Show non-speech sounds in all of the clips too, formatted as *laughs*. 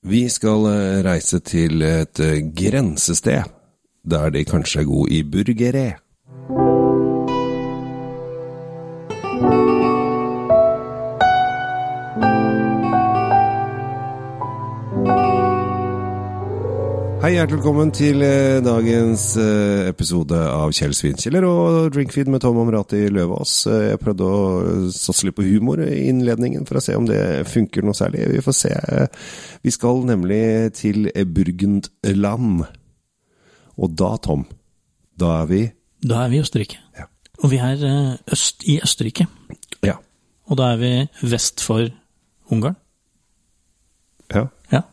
Vi skal eh, reise til et eh, grensested, der de kanskje er gode i burgere. Hjertelig velkommen til eh, dagens eh, episode av Kjell Svinkjeller og Drinkfeed med Tom Amrati Løvaas. Eh, Jeg prøvde å satse litt på humor i innledningen for å se om det funker noe særlig. Vi får se. Vi skal nemlig til Burgundland. Og da, Tom, da er vi Da er vi i Østerrike. Ja. Og vi er øst i Østerrike. Ja. Og da er vi vest for Ungarn. Ja. Ja.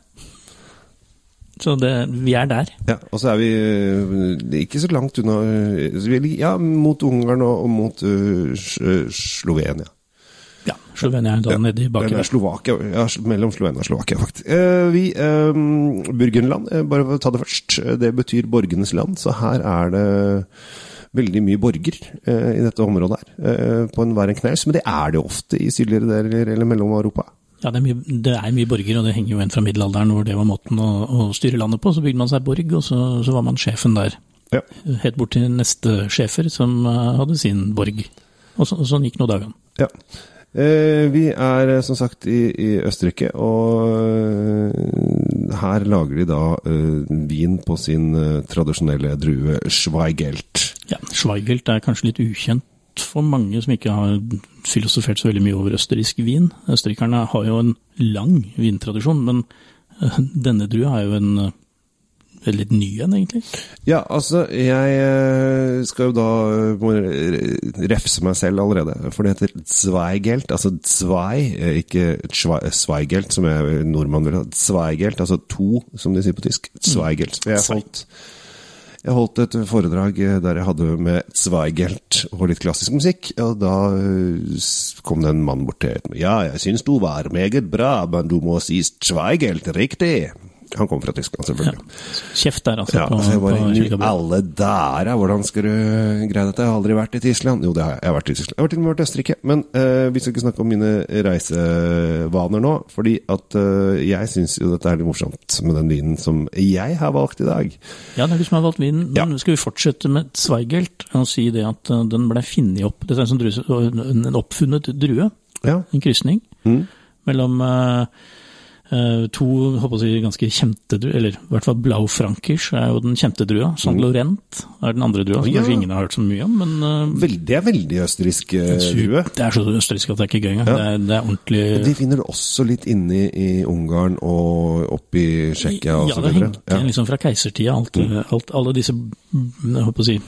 Så det, vi er der. ja. Og så er vi eh, ikke så langt unna eh, Ja, mot Ungarn og, og mot uh, Slovenia. Ja, Slovenia er da nede i bakken. Slovakia, ja, mellom Slovenia og Slovakia, faktisk. Eh, vi, eh, Burgenland, bare for å ta det først, det betyr borgenes land, så her er det veldig mye borger eh, i dette området her, på enhver en knaus, men det er det ofte i sydligere deler eller Mellom-Europa. Ja, det er, mye, det er mye borger, og det henger jo igjen fra middelalderen hvor det var måten å, å styre landet på. Så bygde man seg borg, og så, så var man sjefen der. Ja. Helt bort til neste sjefer, som eh, hadde sin borg. Og, så, og sånn gikk nå dagene. Ja. Eh, vi er eh, som sagt i, i Østerrike, og eh, her lager de da eh, vin på sin eh, tradisjonelle drue Schweigelt. Ja, Schweigelt er kanskje litt ukjent for mange som ikke har filosofert så veldig mye over østerriksk vin. Østerrikerne har jo en lang vintradisjon, men eh, denne drua er jo en eh, veldig ny en, egentlig. Ja, altså, jeg eh, skal jo da eh, refse meg selv allerede, for det heter Zweigelt, altså Zwei, eh, ikke Zweigelt, som jeg nordmann vil ha, Zweigelt, altså to, som de sier på tysk, Zweigelt. Jeg jeg holdt, jeg holdt et foredrag eh, der jeg hadde med Zweigelt og litt klassisk musikk, og da eh, kom det en mann bort til meg. Ja, jeg syns du var meget bra, men du må si Zweigelt riktig. Han kom fra Tyskland, selvfølgelig. Kjeft der, altså. Ja, på, altså jeg bare, alle der, hvordan skal du greie dette? Jeg har aldri vært i Tyskland. Jo, det har jeg. Jeg har vært i Tyskland. Jeg har til og med vært i Østerrike. Men uh, vi skal ikke snakke om mine reisevaner nå, fordi at uh, jeg syns jo dette er litt morsomt med den vinen som jeg har valgt i dag. Ja, det er du som har valgt vinen. Ja. Skal vi fortsette med Zweigelt og si det at uh, den ble funnet opp Dette er en, sånn drue, en oppfunnet drue, Ja. en krysning, Mm. mellom eh, to håper jeg å si, ganske kjente druer, eller i hvert fall Blaufrankers er jo den kjente drua. Saint Laurent er den andre drua, som Ja. kanskje ingen har hørt så mye om. Men eh, Veldig, det er veldig østerriksk eh, drue. det er så østerriksk at det er ikke gøy engang. Det, er, det er ordentlig De finner det også litt inne i Ungarn og opp i Tsjekkia og Ja, så det videre. henger igjen liksom fra keisertida. Alt, alt, alle disse jeg håper å si,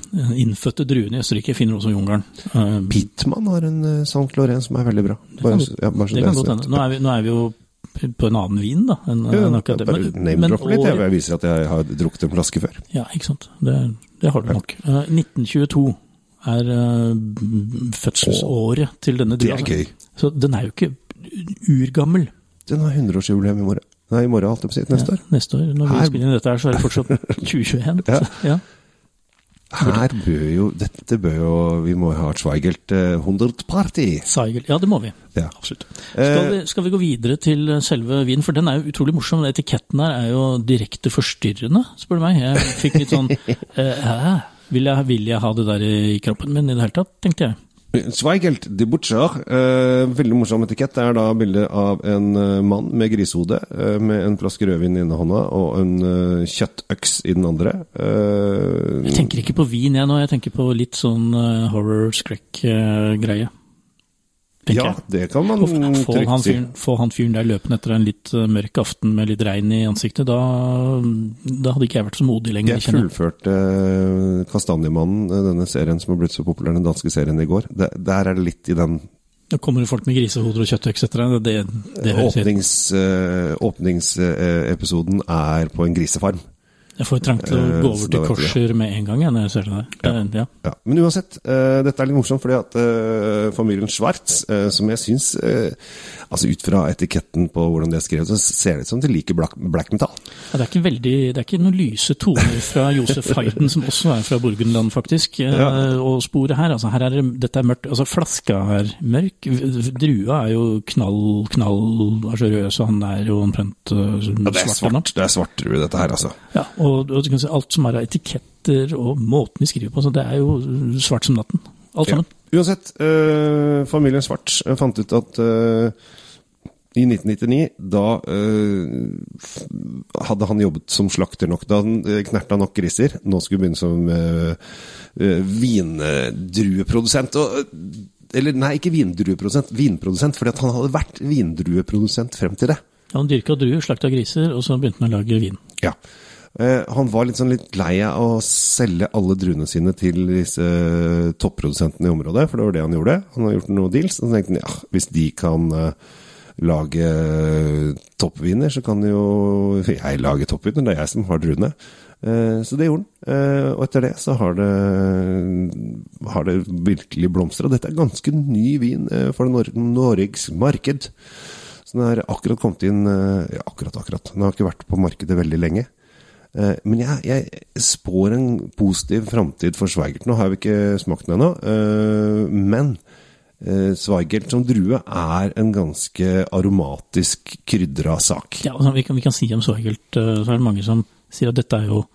innfødte druene i Østerrike finner også i Ungarn. Eh, Pittman har en Saint Laurent som er veldig bra. Bare, kan ja, Det kan er godt sagt. hende. Nå, er vi- nå er vi jo på en annen vin, da. En, Ja, en akkurat bare Men- name men drop litt. Jeg, viser at jeg har drukket en flaske før. Ja, ikke sant. Det, det har du nok. Uh, 1922 er uh, fødselsåret til denne Det er gøy. Så den er jo ikke urgammel. Den har 100-årsjubileum i morgen. Nei, i morgen, holdt jeg på å si. Neste år. Neste år. Når vi spiller inn dette her, så er det fortsatt *laughs* 2021. Ja. Ja. Her bør jo Dette bør jo Vi må ha et Schweigelt eh, 100-party. Zweigelt, Ja, det må vi. Ja. Absolutt. Eh, Skal vi, skal vi gå videre til selve vinen, for den er jo utrolig morsom. Etiketten her er jo direkte forstyrrende, spør du meg. Jeg fikk litt sånn *laughs* eh. Vil jeg, vil jeg ha det der i kroppen min i det hele tatt, tenkte jeg. Zweigelt de Butcher. Eh, veldig morsom etikett. Det er da bilde av en eh, mann med grisehode, eh, med en flaske rødvin i ene hånda og en eh, kjøttøks i den andre. Eh, Jeg tenker ikke på vin jeg nå, jeg tenker på litt sånn eh, horror skrekk-greie. Ja, det kan man trygt han si. fyren, få han fyren der løpende etter en litt eh, mørk aften med litt regn i ansiktet, da, da hadde ikke jeg vært så modig lenger. Jeg fullførte eh, Kastanjemannen, eh, denne serien som har blitt så populær, den danske serien i går. Der, der er det litt i den Da kommer det folk med grisehoder og kjøttøks etter deg. Det, det høres åpnings, åpningsepisoden er på en grisefarm. Jeg får trang til å Eh, gå over til korser med en gang jeg, når jeg ser det der. Det- Ja. Ja, men uansett, uh, dette er litt morsomt fordi at uh, familien Schwartz, uh, som jeg syns eh, Altså ut fra etiketten på hvordan det er skrevet, så ser det ut som de liker black, black metal. Ja, det, er ikke veldig, det er ikke noen lyse toner fra Josef Hayden, som også er fra Burgenland, faktisk. eh, Ja. Og sporet her, altså her er det, dette er mørkt. Altså flaska er mørk. Drua er jo knall, knall altså rød, så han er jo omtrent Ja, det er svart. det er svartrue, dette her, altså. Ja, og, og og kan si, alt som er av etiketter og måten de skriver på, så det er jo svart som natten. Alt Ja. Uansett, øh, familien Svart øh, fant ut at øh, i 1999, da øh, hadde han jobbet som slakter nok. Da han knerta nok griser. Nå skulle han begynne som vindrueprodusent. Og, eller nei, ikke vindrueprodusent, vinprodusent. Fordi at han hadde vært vindrueprodusent frem til det. Ja, han dyrka druer, slakta griser, og så begynte han å lage vin. Ja. Eh, han var litt, sånn litt lei av å selge alle druene sine til disse eh, topprodusentene i området, for det var det han gjorde. Han har gjort noen deals, og så tenkte han ja, hvis de kan eh, lage toppviner, så kan jo jeg lage toppviner. Det er jeg som har druene. Så det gjorde han. Og etter det så har det, har det virkelig blomstra. Dette er ganske ny vin for Nor Norges marked. Så den har akkurat kommet inn ja, Akkurat, akkurat. Den har ikke vært på markedet veldig lenge. Eh, Men jeg, jeg spår en positiv framtid for Sveigert. Nå har vi ikke smakt den ennå, eh, men Sveigert som drue er en ganske aromatisk krydra sak. Ja, altså, vi, kan, vi kan si om uh, så er det mange som sier at dette er jo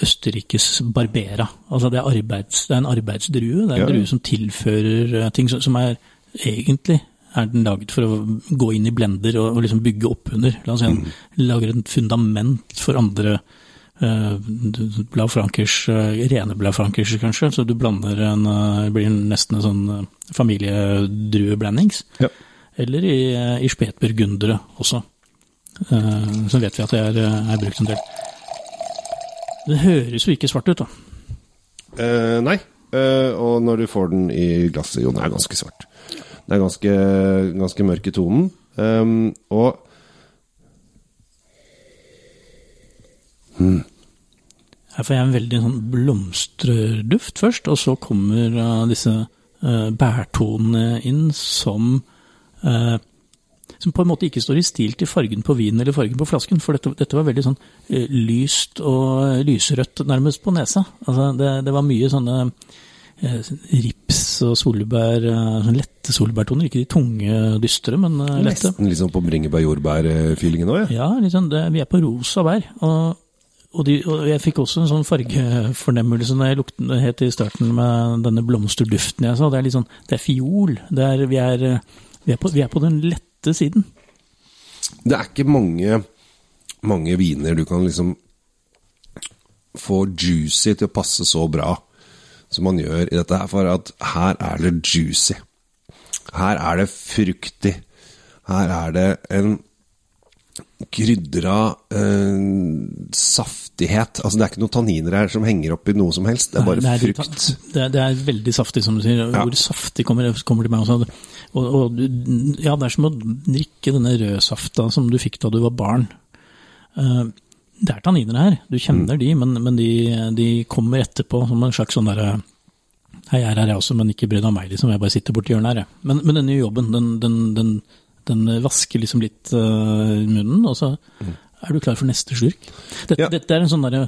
Østerrikes Barbera. Altså det er, arbeids, det er en arbeidsdrue. Det er en Ja, drue som tilfører eh, ting som, som er egentlig er den laget for å gå inn i blender og, og liksom bygge oppunder. La oss si Mm. lager et fundament for andre Blaufrankers, uh, rene Blaufrankers kanskje, så du blander en eh, Det blir nesten en sånn familiedrueblandings. Ja. Eller i, eh, i spetburgundere også. Eh, så vet vi at det er, eh, er brukt en del. Det høres jo ikke svart ut, da. Eh, nei, Eh, og når du får den i glasset Jo, den er ganske svart. Den er ganske, ganske mørk i tonen. Um, og Her får jeg en veldig sånn blomsterduft først, og så kommer uh, disse uh, bærtonene inn som uh, som på en måte ikke står i stil til fargen på vinen eller fargen på flasken, for dette, dette var veldig sånn lyst og lyserødt nærmest på nesa. Altså, det, det var mye sånne rips og solbær, eh, sånn lette solbærtoner, ikke de tunge, dystre, men lette. nesten liksom på bringebær-jordbær-feelingen òg, ja. Ja, liksom det, vi er på rosa bær. Og, og, de, og jeg fikk også en sånn fargefornemmelse når jeg lukte det helt i starten med denne blomsterduften jeg sa. Det er litt sånn, det er fiol. Det er, vi, er, vi, er på, vi er på den lette siden. Det er ikke mange, mange viner du kan liksom få juicy til å passe så bra som man gjør i dette her, for at her er det juicy. Her er det fruktig. Her er det en krydra eh, saftighet. Altså Det er ikke noen tanniner her som henger opp i noe som helst. Det er bare Nei, det, frukt. Det, er- det er veldig saftig, som du sier. Ja. Hvor saftig kommer, kommer til meg også. Og, og, ja, det er som å drikke denne rødsafta som du fikk da du var barn. Eh, det er tanniner her, du kjenner Mm. de, men, men de, de kommer etterpå som en slags sånn derre Hei, jeg er her jeg også, men ikke bry deg om meg, liksom. Jeg bare sitter borti hjørnet her, jeg. Men, men denne jobben, den, den, den, den vasker liksom litt uh, munnen, og så er du klar for neste slurk. Dette, Mm. Ja. dette er en sånn derre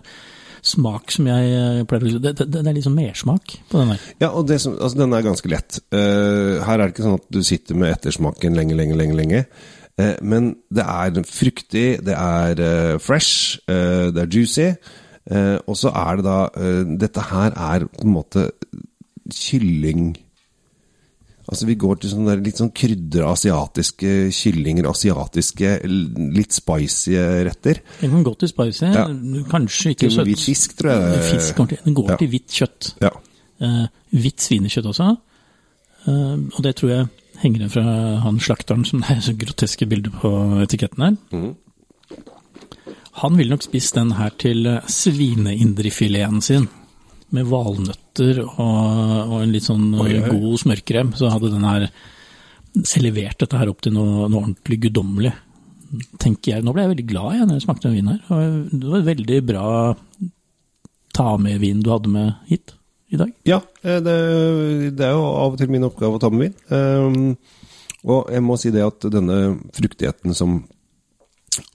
smak som jeg eh, pleier å. Det, det, det er liksom mersmak på den der. Ja, og det som, altså, den er ganske lett. Uh, her er det ikke sånn at du sitter med ettersmaken lenge, lenge, lenge. lenge. Uh, men det er fruktig, det er eh, fresh, eh, det er juicy. eh, og så er det da eh, Dette her er på en måte kylling Altså Vi går til sånne der litt sånn krydra asiatiske kyllinger, asiatiske litt spicy retter. Den kan gå til spicy, Ja. kanskje ikke Til hvit fisk, tror jeg. Fisk den går Ja. til hvitt kjøtt. Ja. Uh, hvitt svinekjøtt også. Uh, og det tror jeg henger igjen fra han slakteren som *laughs* det er så groteske bilder på etiketten her. Mm. Han ville nok spist den her til eh, svineindrefileten sin. Med valnøtter og, og en litt sånn Oi, oi. god smørkrem, så hadde den her levert dette her opp til noe, noe ordentlig guddommelig. Tenker jeg. Nå ble jeg veldig glad jeg, når jeg smakte den vinen her. Det var- veldig bra ta-med-vin du hadde med hit i dag. Ja, eh, det, det er jo av og til min oppgave å ta med vin. Um, og jeg må si det at denne fruktigheten som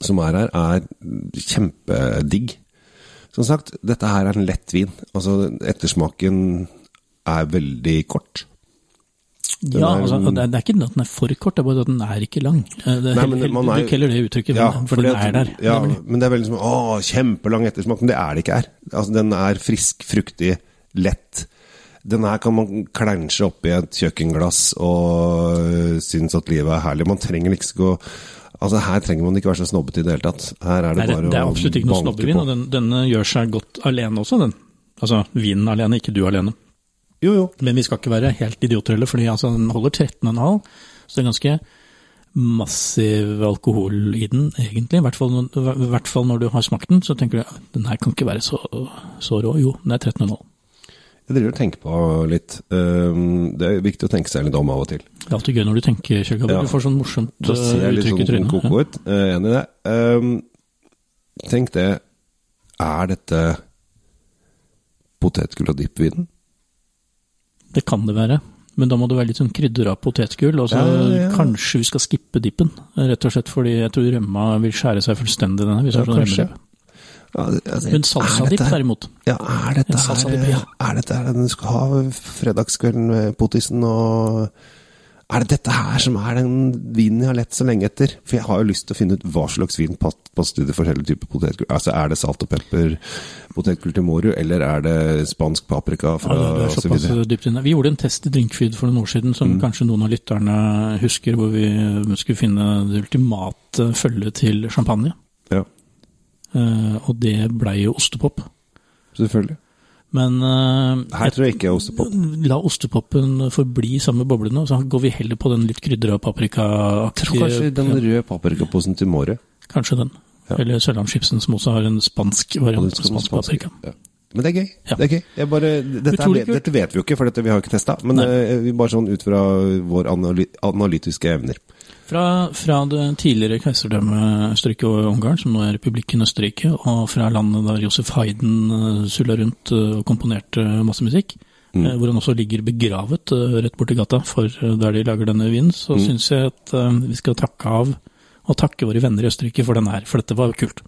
som er her, er kjempedigg. Som sagt, dette her er en lett vin. Altså, ettersmaken er veldig kort. Den Ja, er- altså, det, er, ikke at den er for kort, det er bare at den er ikke lang. Eh, Det, Nei, men man er- du heller det uttrykket, for fordi den er der. Ja, men det er veldig som Å, kjempelang ettersmak. Men det er det ikke her. Altså, den er frisk, fruktig, lett. Den her kan man klænsje oppi et kjøkkenglass og øh, synes at livet er herlig. Man trenger liksom ikke å Altså, her trenger man ikke være så snobbete i det hele tatt. Her er det Nei, bare det, det er absolutt ikke noe snobbevin, og den, denne gjør seg godt alene også, den. Altså vinen alene, ikke du alene. Jo, jo. Men vi skal ikke være helt idioter heller, fordi altså, den holder 13,5, så det er ganske massiv alkohol i den, egentlig. I hvert fall, i hvert fall når du har smakt den, så tenker du den her kan ikke være så, så rå. Jo, den er 13,5. Jeg driver og tenker på litt. Det er viktig å tenke seg litt om av og til. Det er alltid gøy når du tenker, Kjell Ja. Du får sånn morsomt Da ser jeg eh, litt uttrykk i sånn trynet. ut. *laughs* Eh, Enig i det. Ehm, tenk det. Er dette potetgull og dippvin? Det kan det være. Men da må det være litt sånn av potetgull. Og så Ja, kanskje vi skal skippe dippen, rett og slett fordi jeg tror rømma vil skjære seg fullstendig denne. Hvis Ja, sånn kanskje. Altså, Men salsa her- derimot. Ja, er dette her ja. Er dette her den du skal ha fredagskvelden med potisen og Er det dette her som er den vinen jeg har lett så lenge etter? For jeg har jo lyst til å finne ut hva slags vin pas- passer til forskjellige typer potetgull. Altså, er det salt og pepper potetgull til Moru, eller er det spansk paprika fra Ja, det er såpass dypt inne. Vi gjorde en test i Drinkfeed for noen år siden, som Mm. kanskje noen av lytterne husker, hvor vi skulle finne det ultimate følget til champagne. Ja, Eh, og det blei jo ostepop. selvfølgelig. Men eh, Her tror jeg ikke er ostepop. la ostepopen forbli sammen med boblene, og så går vi heller på den litt krydra paprikaaktige kanskje den røde paprikaposen til Måre. Kanskje den. Ja. Eller Sørlandschipsen, som også har en spansk variant. skal Spansk paprika. Ja. Men det er gøy. Ja. Det er gøy. Jeg bare, dette, er, dette vet vi jo ikke, for dette vi har ikke testa. Men Nei. eh, vi bare sånn ut fra vår analy analytiske evner. Fra, fra det tidligere keiserdømmet Østerrike og Ungarn, som nå er republikken Østerrike, og fra landet der Josef Hayden uh, sulla rundt eh, og komponerte masse musikk, Mm. eh, hvor han også ligger begravet eh, rett borti gata for eh, der de lager denne vinen, så Mm. syns jeg at eh, vi skal takke av og takke våre venner i Østerrike for den her, for dette var kult.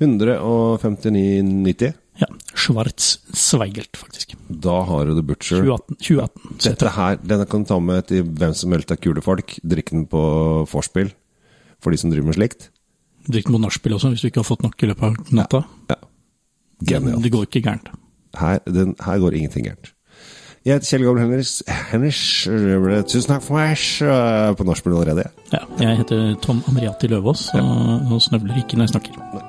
159,90. Ja. Schwarz Zweigelt, faktisk. Da har du The Butcher. 2018. 2018 Dette her, Denne kan du ta med til hvem som helst av kule folk. Drikk den på vorspiel, for de som driver med slikt. Drikk den på nachspiel også, hvis du ikke har fått nok i løpet av natta. Ja. Genialt. Det går ikke gærent. Her, den, her går ingenting gærent. Jeg heter Kjell Gabriel Henriks. Henriks Tusen takk for meg øh, på nachspiel allerede. Ja, jeg heter Tom Amriati Løvaas, og, og snøvler ikke når jeg snakker.